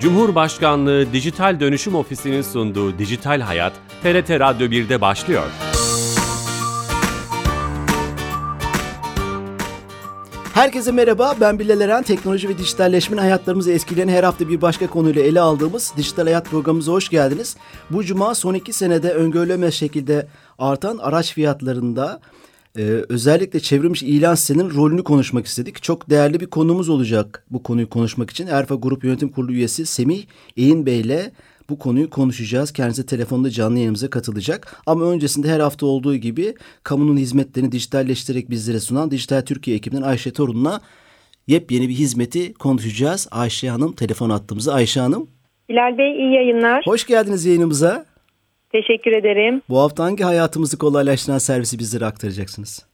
Cumhurbaşkanlığı Dijital Dönüşüm Ofisi'nin sunduğu Dijital Hayat, TRT Radyo 1'de başlıyor. Herkese merhaba, ben Bilal Eren. Teknoloji ve dijitalleşmenin hayatlarımızı etkileyen her hafta bir başka konuyla ele aldığımız Dijital Hayat programımıza hoş geldiniz. Bu cuma son iki senede öngörülemez şekilde artan araç fiyatlarında e, özellikle çevrilmiş ilan sitenin rolünü konuşmak istedik. Çok değerli bir konumuz olacak bu konuyu konuşmak için. Erfa Grup Yönetim Kurulu üyesi Semih Eğin Bey ile bu konuyu konuşacağız. Kendisi telefonda canlı yayınımıza katılacak. Ama öncesinde her hafta olduğu gibi kamunun hizmetlerini dijitalleştirerek bizlere sunan Dijital Türkiye ekibinden Ayşe Torun'la yepyeni bir hizmeti konuşacağız. Ayşe Hanım telefon attığımızda. Ayşe Hanım. Bilal Bey iyi yayınlar. Hoş geldiniz yayınımıza. Teşekkür ederim. Bu hafta hangi hayatımızı kolaylaştıran servisi bizlere aktaracaksınız?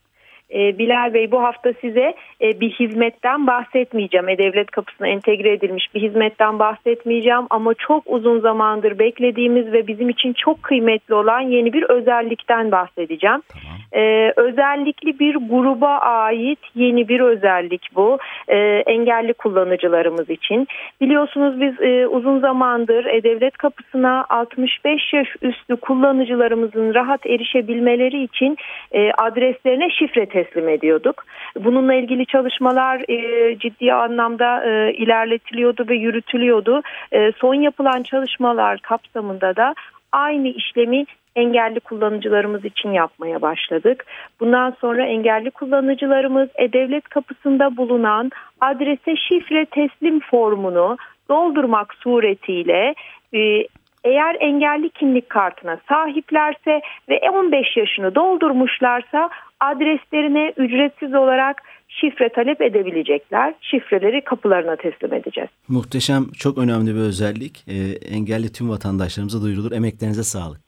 Ee, Bilal Bey bu hafta size e, bir hizmetten bahsetmeyeceğim. E-Devlet kapısına entegre edilmiş bir hizmetten bahsetmeyeceğim ama çok uzun zamandır beklediğimiz ve bizim için çok kıymetli olan yeni bir özellikten bahsedeceğim. Tamam. Ee, özellikli bir gruba ait yeni bir özellik bu. Ee, engelli kullanıcılarımız için. Biliyorsunuz biz e, uzun zamandır E-Devlet kapısına 65 yaş üstü kullanıcılarımızın rahat erişebilmeleri için e, adreslerine şifre teslim ediyorduk. Bununla ilgili çalışmalar e, ciddi anlamda e, ilerletiliyordu ve yürütülüyordu. E, son yapılan çalışmalar kapsamında da aynı işlemi engelli kullanıcılarımız için yapmaya başladık. Bundan sonra engelli kullanıcılarımız e-devlet kapısında bulunan adrese şifre teslim formunu doldurmak suretiyle e, eğer engelli kimlik kartına sahiplerse ve 15 yaşını doldurmuşlarsa adreslerine ücretsiz olarak şifre talep edebilecekler. Şifreleri kapılarına teslim edeceğiz. Muhteşem, çok önemli bir özellik. E, engelli tüm vatandaşlarımıza duyurulur. Emeklerinize sağlık.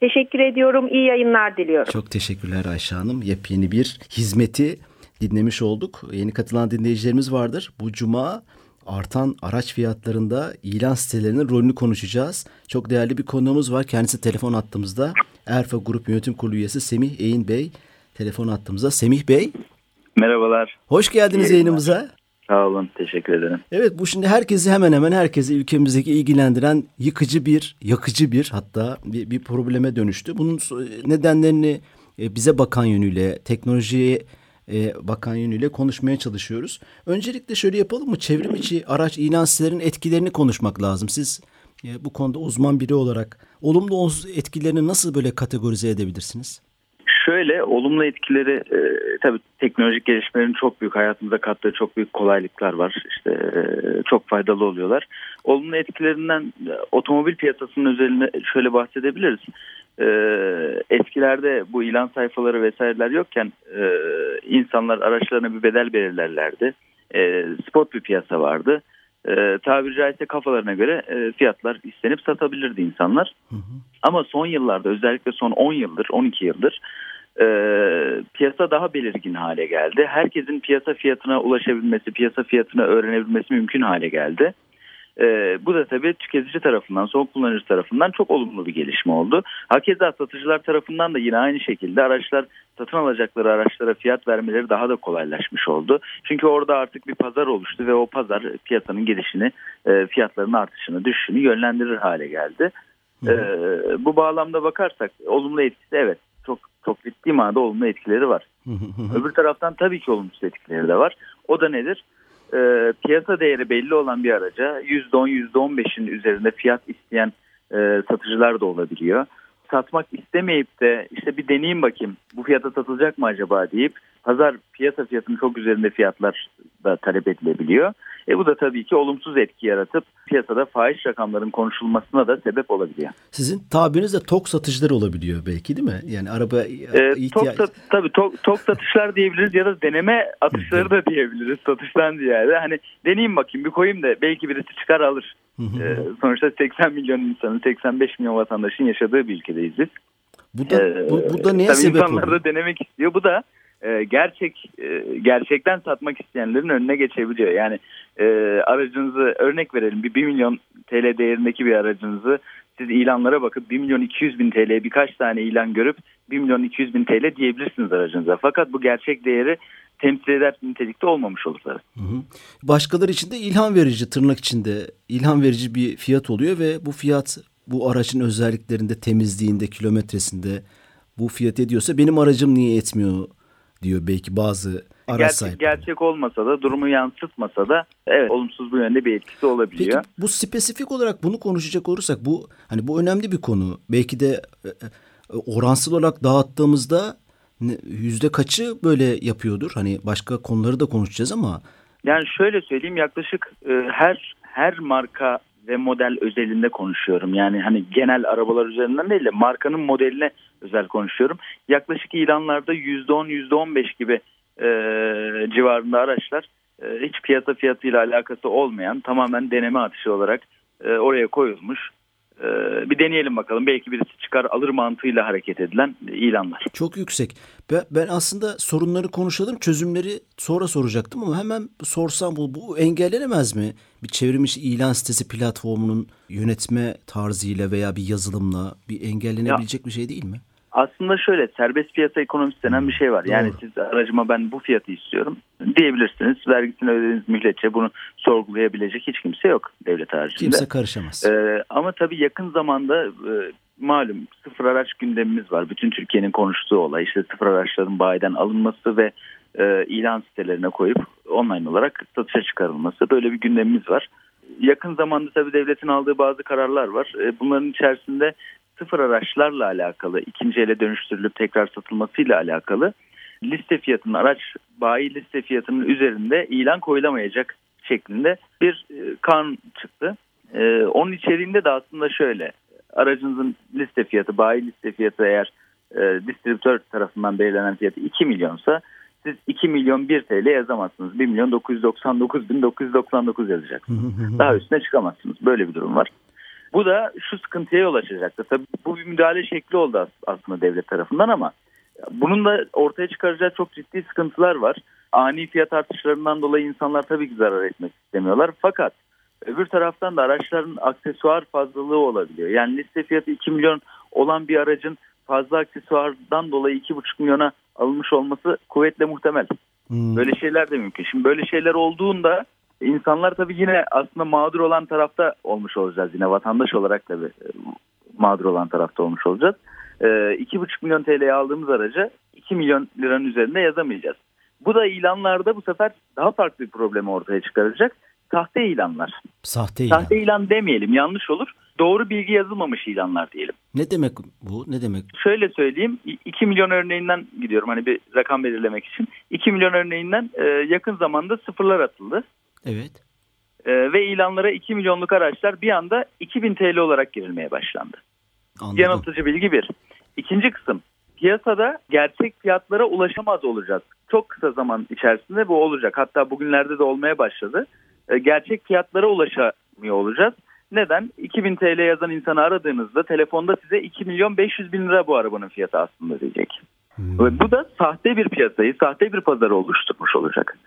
Teşekkür ediyorum. İyi yayınlar diliyorum. Çok teşekkürler Ayşe Hanım. Yepyeni bir hizmeti dinlemiş olduk. Yeni katılan dinleyicilerimiz vardır. Bu cuma artan araç fiyatlarında ilan sitelerinin rolünü konuşacağız. Çok değerli bir konuğumuz var. Kendisi telefon attığımızda Erfa Grup Yönetim Kurulu üyesi Semih Eğin Bey telefon attığımızda. Semih Bey. Merhabalar. Hoş geldiniz İyi yayınımıza. Sağ olun, teşekkür ederim. Evet bu şimdi herkesi hemen hemen herkesi ülkemizdeki ilgilendiren yıkıcı bir, yakıcı bir hatta bir, bir probleme dönüştü. Bunun nedenlerini e, bize bakan yönüyle, teknolojiye e, bakan yönüyle konuşmaya çalışıyoruz. Öncelikle şöyle yapalım mı? Çevrim içi araç ilan sitelerinin etkilerini konuşmak lazım. Siz e, bu konuda uzman biri olarak olumlu etkilerini nasıl böyle kategorize edebilirsiniz? Şöyle olumlu etkileri e, tabii teknolojik gelişmelerin çok büyük hayatımıza kattığı çok büyük kolaylıklar var. İşte e, çok faydalı oluyorlar. Olumlu etkilerinden e, otomobil piyasasının üzerine şöyle bahsedebiliriz. E, eskilerde bu ilan sayfaları vesaireler yokken e, insanlar araçlarına bir bedel belirlerlerdi. E, spot bir piyasa vardı e, tabiri caizse kafalarına göre e, fiyatlar istenip satabilirdi insanlar. Hı hı. Ama son yıllarda özellikle son 10 yıldır 12 yıldır e, piyasa daha belirgin hale geldi. Herkesin piyasa fiyatına ulaşabilmesi, piyasa fiyatını öğrenebilmesi mümkün hale geldi. E, bu da tabii tüketici tarafından, son kullanıcı tarafından çok olumlu bir gelişme oldu. Hakeza satıcılar tarafından da yine aynı şekilde araçlar satın alacakları araçlara fiyat vermeleri daha da kolaylaşmış oldu. Çünkü orada artık bir pazar oluştu ve o pazar piyasanın gelişini, e, fiyatların artışını, düşüşünü yönlendirir hale geldi. E, bu bağlamda bakarsak olumlu etkisi evet çok çok ciddi manada olumlu etkileri var. Öbür taraftan tabii ki olumsuz etkileri de var. O da nedir? E, piyasa değeri belli olan bir araca %10 %15'in üzerinde fiyat isteyen e, satıcılar da olabiliyor. Satmak istemeyip de işte bir deneyeyim bakayım bu fiyata satılacak mı acaba deyip pazar piyasa fiyatının çok üzerinde fiyatlar da talep edilebiliyor. E bu da tabii ki olumsuz etki yaratıp piyasada fahiş rakamların konuşulmasına da sebep olabiliyor. Sizin tabiriniz de tok satıcılar olabiliyor belki değil mi? Yani araba e, ihtiyaç... Tok, tabii tok, tok satışlar diyebiliriz ya da deneme atışları da diyebiliriz satıştan ziyade. Hani deneyeyim bakayım bir koyayım da belki birisi çıkar alır. ee, sonuçta 80 milyon insanın 85 milyon vatandaşın yaşadığı bir ülkedeyiz biz. Bu da, ee, bu, bu da neye tabii sebep insanlar da denemek istiyor. Bu da e, gerçek e, gerçekten satmak isteyenlerin önüne geçebiliyor. Yani e, aracınızı örnek verelim bir 1 milyon TL değerindeki bir aracınızı siz ilanlara bakıp 1 milyon 200 bin TL birkaç tane ilan görüp 1 milyon 200 bin TL diyebilirsiniz aracınıza. Fakat bu gerçek değeri temsil eder nitelikte olmamış olur hı. Başkaları için de ilham verici tırnak içinde ilham verici bir fiyat oluyor ve bu fiyat bu aracın özelliklerinde temizliğinde kilometresinde bu fiyat ediyorsa benim aracım niye etmiyor diyor belki bazı araç gerçek, sahipleri. Gerçek olmasa da durumu yansıtmasa da evet olumsuz bu yönde bir etkisi olabiliyor. Peki bu spesifik olarak bunu konuşacak olursak bu hani bu önemli bir konu. Belki de e, e, oransal olarak dağıttığımızda yüzde kaçı böyle yapıyordur? Hani başka konuları da konuşacağız ama. Yani şöyle söyleyeyim yaklaşık e, her her marka ve model özelinde konuşuyorum. Yani hani genel arabalar üzerinden değil de markanın modeline özel konuşuyorum. Yaklaşık ilanlarda %10 %15 gibi e, civarında araçlar e, hiç piyasa fiyatıyla alakası olmayan tamamen deneme atışı olarak e, oraya koyulmuş ee, bir deneyelim bakalım. Belki birisi çıkar alır mantığıyla hareket edilen ilanlar. Çok yüksek. Ben, ben aslında sorunları konuşalım, çözümleri sonra soracaktım ama hemen sorsam bu, bu engellenemez mi? Bir çevrimiçi ilan sitesi platformunun yönetme tarzıyla veya bir yazılımla bir engellenebilecek ya, bir şey değil mi? Aslında şöyle serbest piyasa ekonomisi denen bir şey var. Yani Doğru. siz aracıma ben bu fiyatı istiyorum diyebilirsiniz. Vergisini ödediğiniz müddetçe bunu sorgulayabilecek hiç kimse yok devlet haricinde. Kimse karışamaz. Ee, ama tabii yakın zamanda e, malum sıfır araç gündemimiz var. Bütün Türkiye'nin konuştuğu olay işte sıfır araçların bayiden alınması ve e, ilan sitelerine koyup online olarak satışa çıkarılması. Böyle bir gündemimiz var. Yakın zamanda tabii devletin aldığı bazı kararlar var. E, bunların içerisinde sıfır araçlarla alakalı, ikinci ele dönüştürülüp tekrar satılmasıyla alakalı liste fiyatının araç bayi liste fiyatının üzerinde ilan koyulamayacak şeklinde bir e, kanun çıktı. E, onun içeriğinde de aslında şöyle aracınızın liste fiyatı bayi liste fiyatı eğer e, distribütör tarafından belirlenen fiyatı 2 milyonsa siz 2 milyon 1 TL yazamazsınız. 1 milyon 999 bin 999 yazacak. Daha üstüne çıkamazsınız. Böyle bir durum var. Bu da şu sıkıntıya yol açacaktır. Tabii bu bir müdahale şekli oldu aslında devlet tarafından ama bunun da ortaya çıkaracağı çok ciddi sıkıntılar var. Ani fiyat artışlarından dolayı insanlar tabii ki zarar etmek istemiyorlar. Fakat öbür taraftan da araçların aksesuar fazlalığı olabiliyor. Yani liste fiyatı 2 milyon olan bir aracın fazla aksesuardan dolayı 2,5 milyona alınmış olması kuvvetle muhtemel. Hmm. Böyle şeyler de mümkün. Şimdi böyle şeyler olduğunda insanlar tabii yine aslında mağdur olan tarafta olmuş olacağız. Yine vatandaş olarak tabii e, mağdur olan tarafta olmuş olacağız. 2,5 e, milyon TL'ye aldığımız araca 2 milyon liranın üzerinde yazamayacağız. Bu da ilanlarda bu sefer daha farklı bir problemi ortaya çıkaracak. Sahte ilanlar. Sahte ilan. Sahte ilan demeyelim yanlış olur. Doğru bilgi yazılmamış ilanlar diyelim. Ne demek bu? Ne demek? Şöyle söyleyeyim. 2 milyon örneğinden gidiyorum hani bir rakam belirlemek için. 2 milyon örneğinden e, yakın zamanda sıfırlar atıldı. Evet. E, ve ilanlara 2 milyonluk araçlar bir anda 2000 TL olarak girilmeye başlandı. Anladım. Yanıltıcı bilgi bir. İkinci kısım piyasada gerçek fiyatlara ulaşamaz olacağız. Çok kısa zaman içerisinde bu olacak. Hatta bugünlerde de olmaya başladı. E, gerçek fiyatlara ulaşamıyor olacağız. Neden? 2000 TL yazan insanı aradığınızda telefonda size 2 milyon 500 bin lira bu arabanın fiyatı aslında diyecek. Hmm. Ve bu da sahte bir piyasayı, sahte bir pazarı oluşturmuş olacak.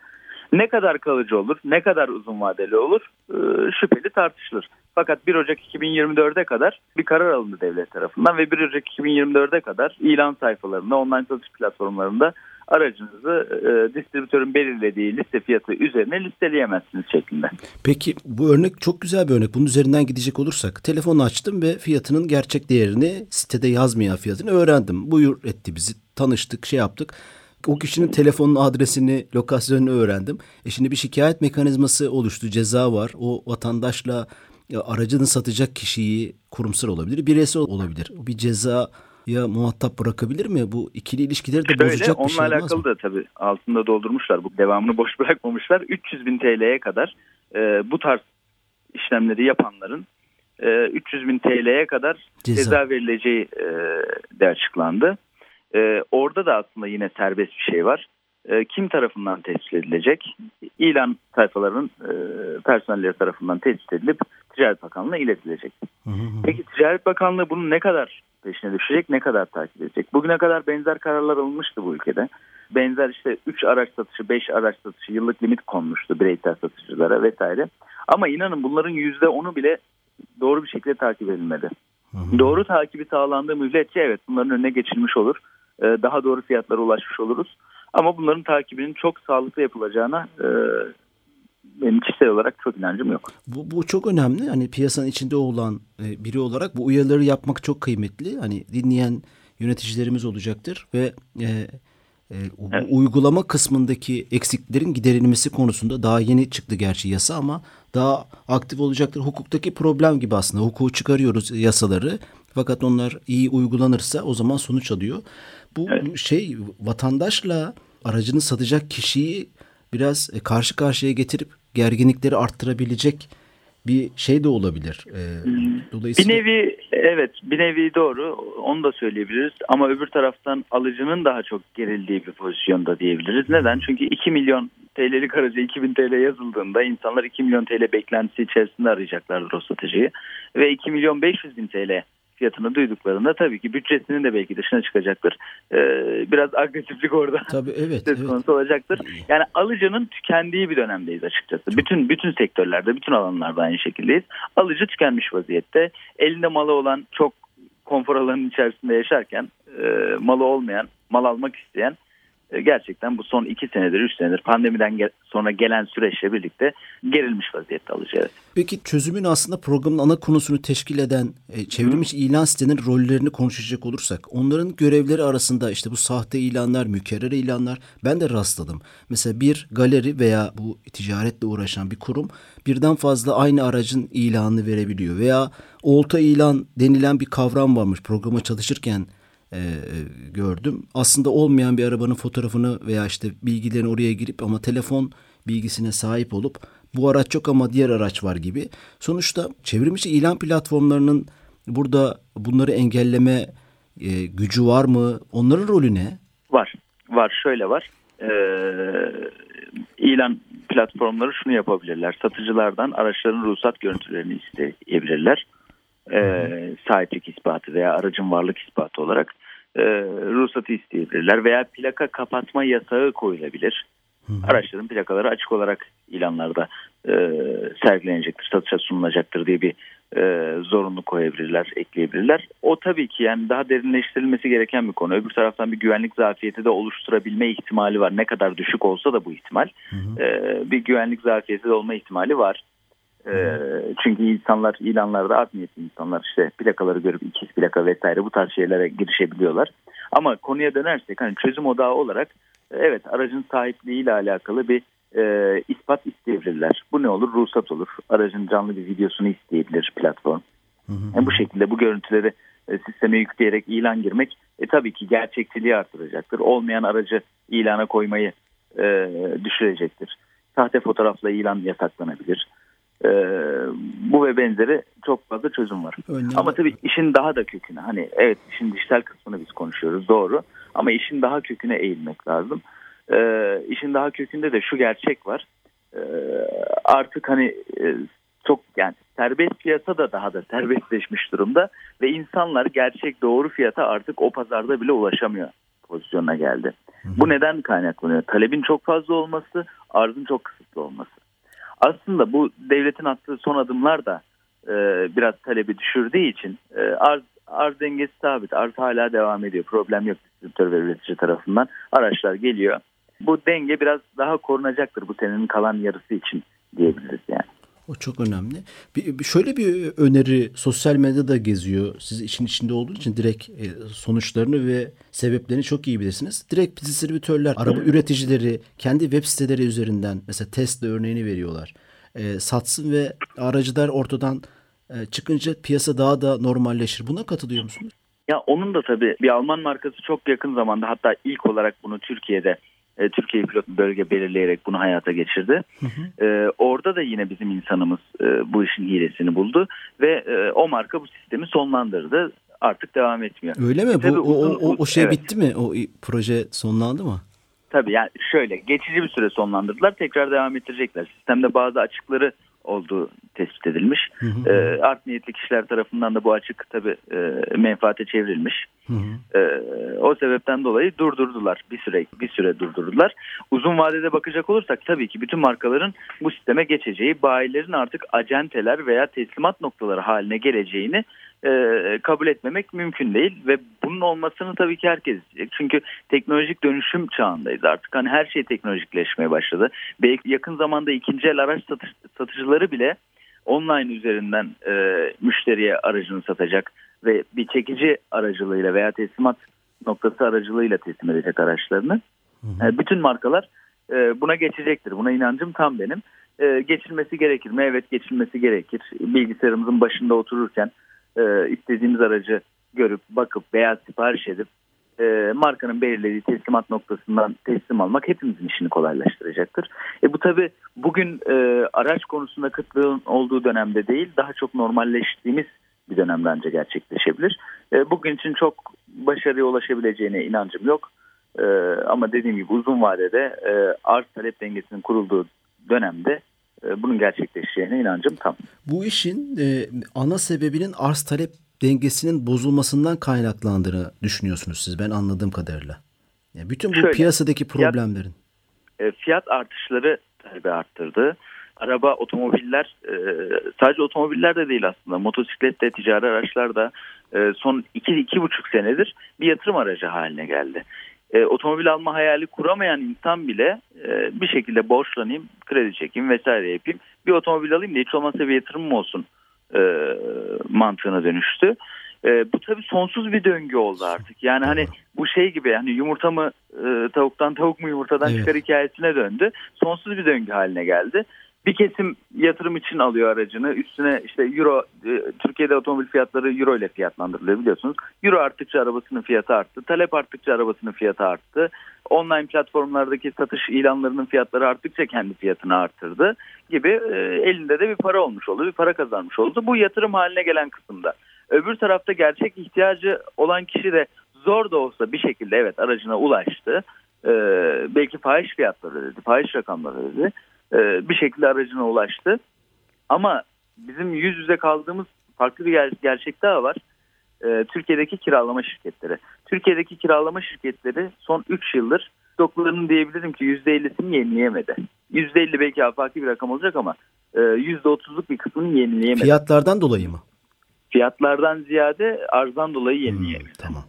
Ne kadar kalıcı olur, ne kadar uzun vadeli olur e, şüpheli tartışılır. Fakat 1 Ocak 2024'e kadar bir karar alındı devlet tarafından ve 1 Ocak 2024'e kadar ilan sayfalarında, online satış platformlarında aracınızı e, distribütörün belirlediği liste fiyatı üzerine listeleyemezsiniz şeklinde. Peki bu örnek çok güzel bir örnek. Bunun üzerinden gidecek olursak telefonu açtım ve fiyatının gerçek değerini sitede yazmayan fiyatını öğrendim. Buyur etti bizi. Tanıştık, şey yaptık o kişinin telefonun adresini, lokasyonunu öğrendim. E şimdi bir şikayet mekanizması oluştu, ceza var. O vatandaşla aracını satacak kişiyi kurumsal olabilir, bireysel olabilir. Bir ceza ya muhatap bırakabilir mi? Bu ikili ilişkileri de Şöyle, bozacak bir şey olmaz alakalı da tabii altında doldurmuşlar. Bu devamını boş bırakmamışlar. 300 bin TL'ye kadar e, bu tarz işlemleri yapanların e, 300 bin TL'ye kadar ceza, ceza verileceği e, de açıklandı. E, orada da aslında yine serbest bir şey var. E, kim tarafından tespit edilecek? İlan sayfalarının e, personelleri tarafından tespit edilip Ticaret Bakanlığı'na iletilecek. Hı hı. Peki Ticaret Bakanlığı bunu ne kadar peşine düşecek, ne kadar takip edecek? Bugüne kadar benzer kararlar alınmıştı bu ülkede. Benzer işte 3 araç satışı, 5 araç satışı, yıllık limit konmuştu bireysel satıcılara vesaire. Ama inanın bunların %10'u bile doğru bir şekilde takip edilmedi. Hı-hı. Doğru takibi sağlandığı müddetçe evet bunların önüne geçilmiş olur. Ee, daha doğru fiyatlara ulaşmış oluruz. Ama bunların takibinin çok sağlıklı yapılacağına e, benim kişisel olarak çok inancım yok. Bu, bu çok önemli. Hani piyasanın içinde olan e, biri olarak bu uyarıları yapmak çok kıymetli. Hani dinleyen yöneticilerimiz olacaktır ve e, e, evet. uygulama kısmındaki eksiklerin giderilmesi konusunda daha yeni çıktı gerçi yasa ama daha aktif olacaktır. Hukuktaki problem gibi aslında. Hukuku çıkarıyoruz yasaları fakat onlar iyi uygulanırsa o zaman sonuç alıyor. Bu evet. şey vatandaşla aracını satacak kişiyi biraz e, karşı karşıya getirip gerginlikleri arttırabilecek bir şey de olabilir. Ee, dolayısıyla... Bir nevi evet bir nevi doğru onu da söyleyebiliriz ama öbür taraftan alıcının daha çok gerildiği bir pozisyonda diyebiliriz. Neden? Çünkü 2 milyon TL'lik araca 2000 TL yazıldığında insanlar 2 milyon TL beklentisi içerisinde arayacaklardır o stratejiyi ve 2 milyon 500 bin TL fiyatını duyduklarında tabii ki bütçesinin de belki dışına çıkacaktır. Ee, biraz agresiflik orada tabii, evet, söz konusu evet. olacaktır. Yani alıcının tükendiği bir dönemdeyiz açıkçası. Çok. Bütün bütün sektörlerde, bütün alanlarda aynı şekildeyiz. Alıcı tükenmiş vaziyette. Elinde malı olan çok konfor alanının içerisinde yaşarken e, malı olmayan, mal almak isteyen gerçekten bu son iki senedir, üç senedir pandemiden sonra gelen süreçle birlikte gerilmiş vaziyette alacağız. Peki çözümün aslında programın ana konusunu teşkil eden e, çevrilmiş Hı. ilan sitenin rollerini konuşacak olursak onların görevleri arasında işte bu sahte ilanlar, mükerrer ilanlar ben de rastladım. Mesela bir galeri veya bu ticaretle uğraşan bir kurum birden fazla aynı aracın ilanını verebiliyor veya olta ilan denilen bir kavram varmış programa çalışırken e, gördüm. Aslında olmayan bir arabanın fotoğrafını veya işte bilgilerini oraya girip ama telefon bilgisine sahip olup bu araç çok ama diğer araç var gibi. Sonuçta çevrimiçi ilan platformlarının burada bunları engelleme e, gücü var mı? Onların rolü ne? Var. Var. Şöyle var. Ee, ilan platformları şunu yapabilirler. Satıcılardan araçların ruhsat görüntülerini isteyebilirler e, sahiplik ispatı veya aracın varlık ispatı olarak e, ruhsatı isteyebilirler veya plaka kapatma yasağı koyulabilir. Hı hı. Araçların plakaları açık olarak ilanlarda e, sergilenecektir, satışa sunulacaktır diye bir e, zorunlu koyabilirler, ekleyebilirler. O tabii ki yani daha derinleştirilmesi gereken bir konu. Öbür taraftan bir güvenlik zafiyeti de oluşturabilme ihtimali var. Ne kadar düşük olsa da bu ihtimal. Hı hı. E, bir güvenlik zafiyeti de olma ihtimali var. E, çünkü insanlar ilanlarda art niyetli insanlar işte plakaları görüp ikiz plaka vesaire bu tarz şeylere girişebiliyorlar. Ama konuya dönersek hani çözüm odağı olarak evet aracın sahipliğiyle alakalı bir e, ispat isteyebilirler. Bu ne olur? Ruhsat olur. Aracın canlı bir videosunu isteyebilir platform. Hı hı. Yani bu şekilde bu görüntüleri e, sisteme yükleyerek ilan girmek e, tabii ki gerçekçiliği artıracaktır. Olmayan aracı ilana koymayı e, düşürecektir. Sahte fotoğrafla ilan yasaklanabilir. E, bu ve benzeri çok fazla çözüm var. Öyle ama tabii işin daha da köküne hani evet işin dijital kısmını biz konuşuyoruz doğru ama işin daha köküne eğilmek lazım. E, işin daha kökünde de şu gerçek var. E, artık hani e, çok yani serbest piyasa da daha da serbestleşmiş durumda ve insanlar gerçek doğru fiyata artık o pazarda bile ulaşamıyor pozisyona geldi. Hı hı. Bu neden kaynaklanıyor? Talebin çok fazla olması, arzın çok kısıtlı olması. Aslında bu devletin attığı son adımlar da e, biraz talebi düşürdüğü için e, arz arz dengesi sabit. Arz hala devam ediyor. Problem yok distribütör ve üretici tarafından. Araçlar geliyor. Bu denge biraz daha korunacaktır bu senenin kalan yarısı için diyebiliriz yani. O çok önemli. Bir, şöyle bir öneri sosyal medyada geziyor. Siz işin içinde olduğu için direkt e, sonuçlarını ve sebeplerini çok iyi bilirsiniz. Direkt distribütörler, araba üreticileri kendi web siteleri üzerinden mesela Tesla örneğini veriyorlar. E, satsın ve aracılar ortadan e, çıkınca piyasa daha da normalleşir. Buna katılıyor musunuz? Ya onun da tabii bir Alman markası çok yakın zamanda hatta ilk olarak bunu Türkiye'de e, Türkiye pilot bölge belirleyerek bunu hayata geçirdi. Hı hı. E, orada da yine bizim insanımız e, bu işin hilesini buldu ve e, o marka bu sistemi sonlandırdı. Artık devam etmiyor. Öyle mi? E, bu, uzun, o, o, o şey evet. bitti mi? O proje sonlandı mı? Tabii yani şöyle geçici bir süre sonlandırdılar. Tekrar devam ettirecekler. Sistemde bazı açıkları olduğu tespit edilmiş. Hı hı. E, art niyetli kişiler tarafından da bu açık tabi e, menfaate çevrilmiş. Hı hı. E, o sebepten dolayı durdurdular. Bir süre bir süre durdurdular. Uzun vadede bakacak olursak tabii ki bütün markaların bu sisteme geçeceği, bayilerin artık acenteler veya teslimat noktaları haline geleceğini e, kabul etmemek mümkün değil ve bunun olmasını tabii ki herkes isteyecek. Çünkü teknolojik dönüşüm çağındayız artık. Hani her şey teknolojikleşmeye başladı. Belki yakın zamanda ikinci el araç satış, satıcıları bile online üzerinden e, müşteriye aracını satacak ve bir çekici aracılığıyla veya teslimat noktası aracılığıyla teslim edecek araçlarını. Hı hı. E, bütün markalar e, buna geçecektir. Buna inancım tam benim. E, geçilmesi gerekir mi? Evet geçilmesi gerekir. Bilgisayarımızın başında otururken e, istediğimiz aracı görüp bakıp veya sipariş edip e, markanın belirlediği teslimat noktasından teslim almak hepimizin işini kolaylaştıracaktır. E, bu tabi bugün e, araç konusunda kıtlığın olduğu dönemde değil daha çok normalleştiğimiz bir dönemde ancak gerçekleşebilir. E, bugün için çok başarıya ulaşabileceğine inancım yok. E, ama dediğim gibi uzun vadede e, arz talep dengesinin kurulduğu dönemde bunun gerçekleşeceğine inancım tam. Bu işin e, ana sebebinin arz talep dengesinin bozulmasından kaynaklandığını düşünüyorsunuz siz ben anladığım kadarıyla. Yani bütün bu Şöyle, piyasadaki problemlerin. Fiyat, e, fiyat artışları talebi arttırdı. Araba, otomobiller e, sadece otomobiller de değil aslında motosiklet de ticari araçlar da e, son 2-2,5 senedir bir yatırım aracı haline geldi. Otomobil alma hayali kuramayan insan bile bir şekilde borçlanayım, kredi çekeyim vesaire yapayım. Bir otomobil alayım da hiç olmazsa bir yatırımım olsun e, mantığına dönüştü. E, bu tabii sonsuz bir döngü oldu artık. Yani hani bu şey gibi hani yumurta mı e, tavuktan tavuk mu yumurtadan evet. çıkar hikayesine döndü. Sonsuz bir döngü haline geldi. Bir kesim yatırım için alıyor aracını. Üstüne işte euro e, Türkiye'de otomobil fiyatları euro ile fiyatlandırılıyor biliyorsunuz. Euro arttıkça arabasının fiyatı arttı. Talep arttıkça arabasının fiyatı arttı. Online platformlardaki satış ilanlarının fiyatları arttıkça kendi fiyatını arttırdı gibi e, elinde de bir para olmuş oldu. Bir para kazanmış oldu. Bu yatırım haline gelen kısımda. Öbür tarafta gerçek ihtiyacı olan kişi de zor da olsa bir şekilde evet aracına ulaştı. Ee, belki fahiş fiyatları dedi, fahiş rakamları dedi. Ee, bir şekilde aracına ulaştı. Ama bizim yüz yüze kaldığımız farklı bir ger- gerçek daha var. Ee, Türkiye'deki kiralama şirketleri. Türkiye'deki kiralama şirketleri son 3 yıldır stoklarının diyebilirim ki %50'sini yenileyemedi. %50 belki afaki bir rakam olacak ama %30'luk e, bir kısmını yenileyemedi. Fiyatlardan dolayı mı? Fiyatlardan ziyade arzdan dolayı yenileyemedi. Hmm, tamam.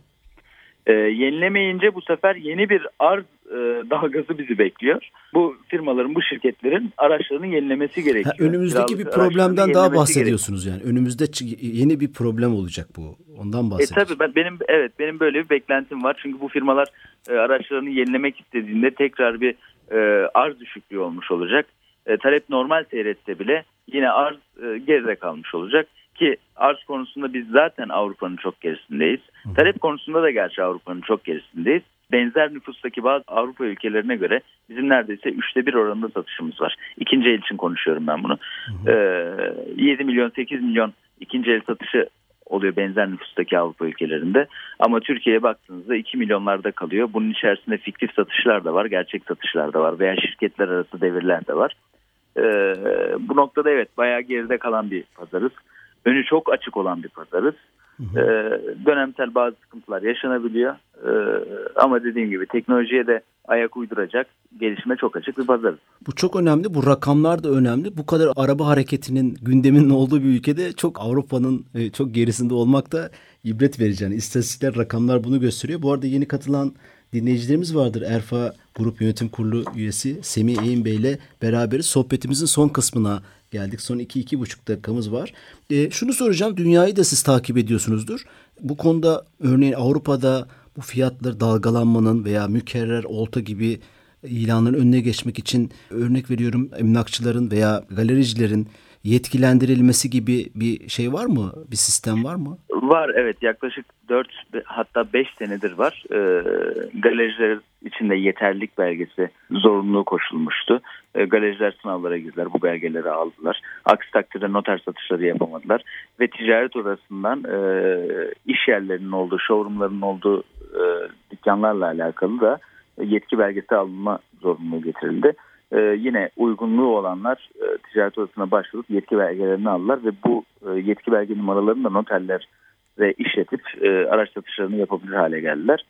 E, yenilemeyince bu sefer yeni bir arz e, dalgası bizi bekliyor. Bu firmaların, bu şirketlerin araçlarını yenilemesi gerekiyor. Ha, önümüzdeki Kiralık bir problemden daha bahsediyorsunuz gerekiyor. yani. Önümüzde yeni bir problem olacak bu. Ondan bahsediyorsunuz. E tabii ben, benim evet benim böyle bir beklentim var. Çünkü bu firmalar e, araçlarını yenilemek istediğinde tekrar bir e, arz düşüklüğü olmuş olacak. E, talep normal seyretse bile yine arz e, geride kalmış olacak ki arz konusunda biz zaten Avrupa'nın çok gerisindeyiz. Talep konusunda da gerçi Avrupa'nın çok gerisindeyiz. Benzer nüfustaki bazı Avrupa ülkelerine göre bizim neredeyse üçte bir oranında satışımız var. İkinci el için konuşuyorum ben bunu. Ee, 7 milyon 8 milyon ikinci el satışı oluyor benzer nüfustaki Avrupa ülkelerinde. Ama Türkiye'ye baktığınızda 2 milyonlarda kalıyor. Bunun içerisinde fiktif satışlar da var, gerçek satışlar da var veya şirketler arası devirler de var. Ee, bu noktada evet bayağı geride kalan bir pazarız önü çok açık olan bir pazarız. Hı hı. Ee, dönemsel bazı sıkıntılar yaşanabiliyor. Ee, ama dediğim gibi teknolojiye de ayak uyduracak gelişme çok açık bir pazarız. Bu çok önemli. Bu rakamlar da önemli. Bu kadar araba hareketinin gündeminin olduğu bir ülkede çok Avrupa'nın e, çok gerisinde olmak da ibret verici. Yani istatistikler, rakamlar bunu gösteriyor. Bu arada yeni katılan dinleyicilerimiz vardır. Erfa Grup Yönetim Kurulu üyesi Semih Eğin Bey ile beraberiz. Sohbetimizin son kısmına geldik. Son iki iki buçuk dakikamız var. E, şunu soracağım. Dünyayı da siz takip ediyorsunuzdur. Bu konuda örneğin Avrupa'da bu fiyatlar dalgalanmanın veya mükerrer olta gibi ilanların önüne geçmek için örnek veriyorum emlakçıların veya galericilerin yetkilendirilmesi gibi bir şey var mı? Bir sistem var mı? Var evet yaklaşık 4 hatta 5 senedir var. E, galericiler içinde yeterlilik belgesi zorunluluğu koşulmuştu. E, galericiler sınavlara girdiler bu belgeleri aldılar. Aksi takdirde noter satışları yapamadılar. Ve ticaret odasından e, iş yerlerinin olduğu, showroomların olduğu e, dükkanlarla alakalı da yetki belgesi alınma zorunluluğu getirildi e, yine uygunluğu olanlar e, ticaret odasına başvurup yetki belgelerini aldılar ve bu e, yetki belge numaralarını da noterler ve işletip e, araç satışlarını yapabilir hale geldiler.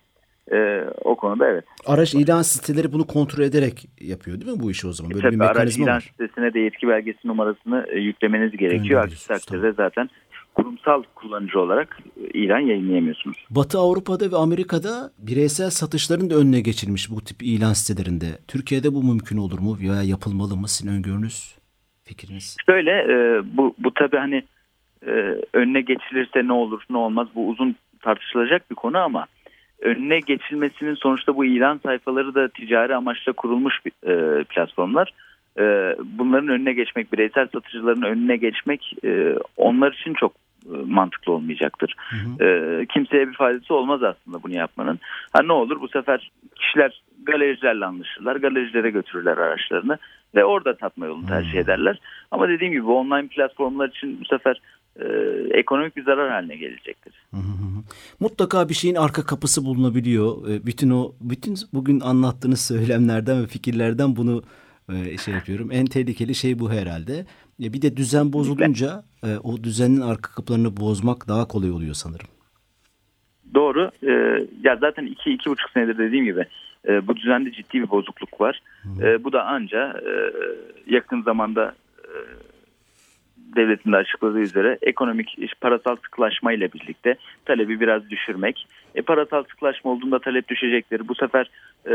E, o konuda evet. Araç ilan siteleri bunu kontrol ederek yapıyor değil mi bu işi o zaman? Böyle e, tabii, bir mekanizma araç ilan var. sitesine de yetki belgesi numarasını e, yüklemeniz gerekiyor. Aksi takdirde zaten kurumsal kullanıcı olarak e, ilan yayınlayamıyorsunuz. Batı Avrupa'da ve Amerika'da bireysel satışların da önüne geçilmiş bu tip ilan sitelerinde. Türkiye'de bu mümkün olur mu veya yapılmalı mı? Sizin öngörünüz, fikriniz? Şöyle e, bu, bu tabii hani e, önüne geçilirse ne olur ne olmaz bu uzun tartışılacak bir konu ama önüne geçilmesinin sonuçta bu ilan sayfaları da ticari amaçla kurulmuş e, platformlar. E, bunların önüne geçmek, bireysel satıcıların önüne geçmek e, onlar için çok e, mantıklı olmayacaktır. Hı hı. E, kimseye bir faydası olmaz aslında bunu yapmanın. Ha ne olur bu sefer kişiler galericilerle anlaşırlar, galerijilere götürürler araçlarını ve orada satma yolunu tercih ederler. Ama dediğim gibi online platformlar için bu sefer e, ekonomik bir zarar haline gelecektir. Mutlaka bir şeyin arka kapısı bulunabiliyor. E, bütün o bütün bugün anlattığınız söylemlerden ve fikirlerden bunu e, şey yapıyorum. En tehlikeli şey bu herhalde. E, bir de düzen bozulunca e, o düzenin arka kapılarını bozmak daha kolay oluyor sanırım. Doğru. E, ya zaten iki iki buçuk senedir dediğim gibi e, bu düzende ciddi bir bozukluk var. E, bu da anca e, yakın zamanda e, devletin de açıkladığı üzere ekonomik parasal sıklaşma ile birlikte talebi biraz düşürmek. E, parasal sıklaşma olduğunda talep düşecektir. Bu sefer e,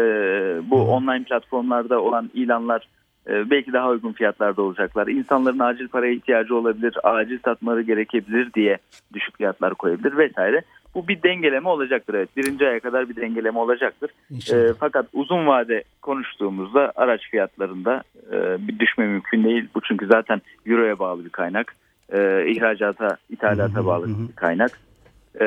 bu online platformlarda olan ilanlar e, belki daha uygun fiyatlarda olacaklar. İnsanların acil paraya ihtiyacı olabilir, acil satmaları gerekebilir diye düşük fiyatlar koyabilir vesaire. Bu bir dengeleme olacaktır evet. Birinci aya kadar bir dengeleme olacaktır. E, fakat uzun vade konuştuğumuzda araç fiyatlarında e, bir düşme mümkün değil. Bu çünkü zaten euroya bağlı bir kaynak. E, ihracata, ithalata bağlı bir kaynak. E,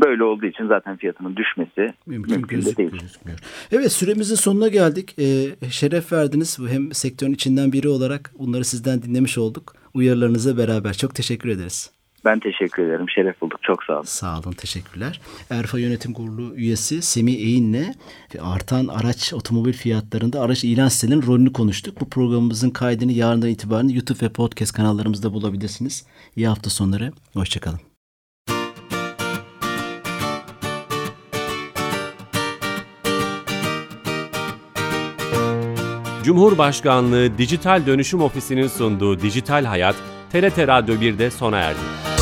böyle olduğu için zaten fiyatının düşmesi mümkün, mümkün de değil. Gözükmüyor. Evet süremizin sonuna geldik. E, şeref verdiniz. Hem sektörün içinden biri olarak bunları sizden dinlemiş olduk. Uyarılarınıza beraber. Çok teşekkür ederiz. Ben teşekkür ederim. Şeref bulduk. Çok sağ olun. Sağ olun. Teşekkürler. Erfa Yönetim Kurulu üyesi Semih Eğin'le artan araç otomobil fiyatlarında araç ilan sitelerinin rolünü konuştuk. Bu programımızın kaydını yarından itibaren YouTube ve podcast kanallarımızda bulabilirsiniz. İyi hafta sonları. Hoşçakalın. Cumhurbaşkanlığı Dijital Dönüşüm Ofisi'nin sunduğu Dijital Hayat, TRT Radyo 1'de sona erdi.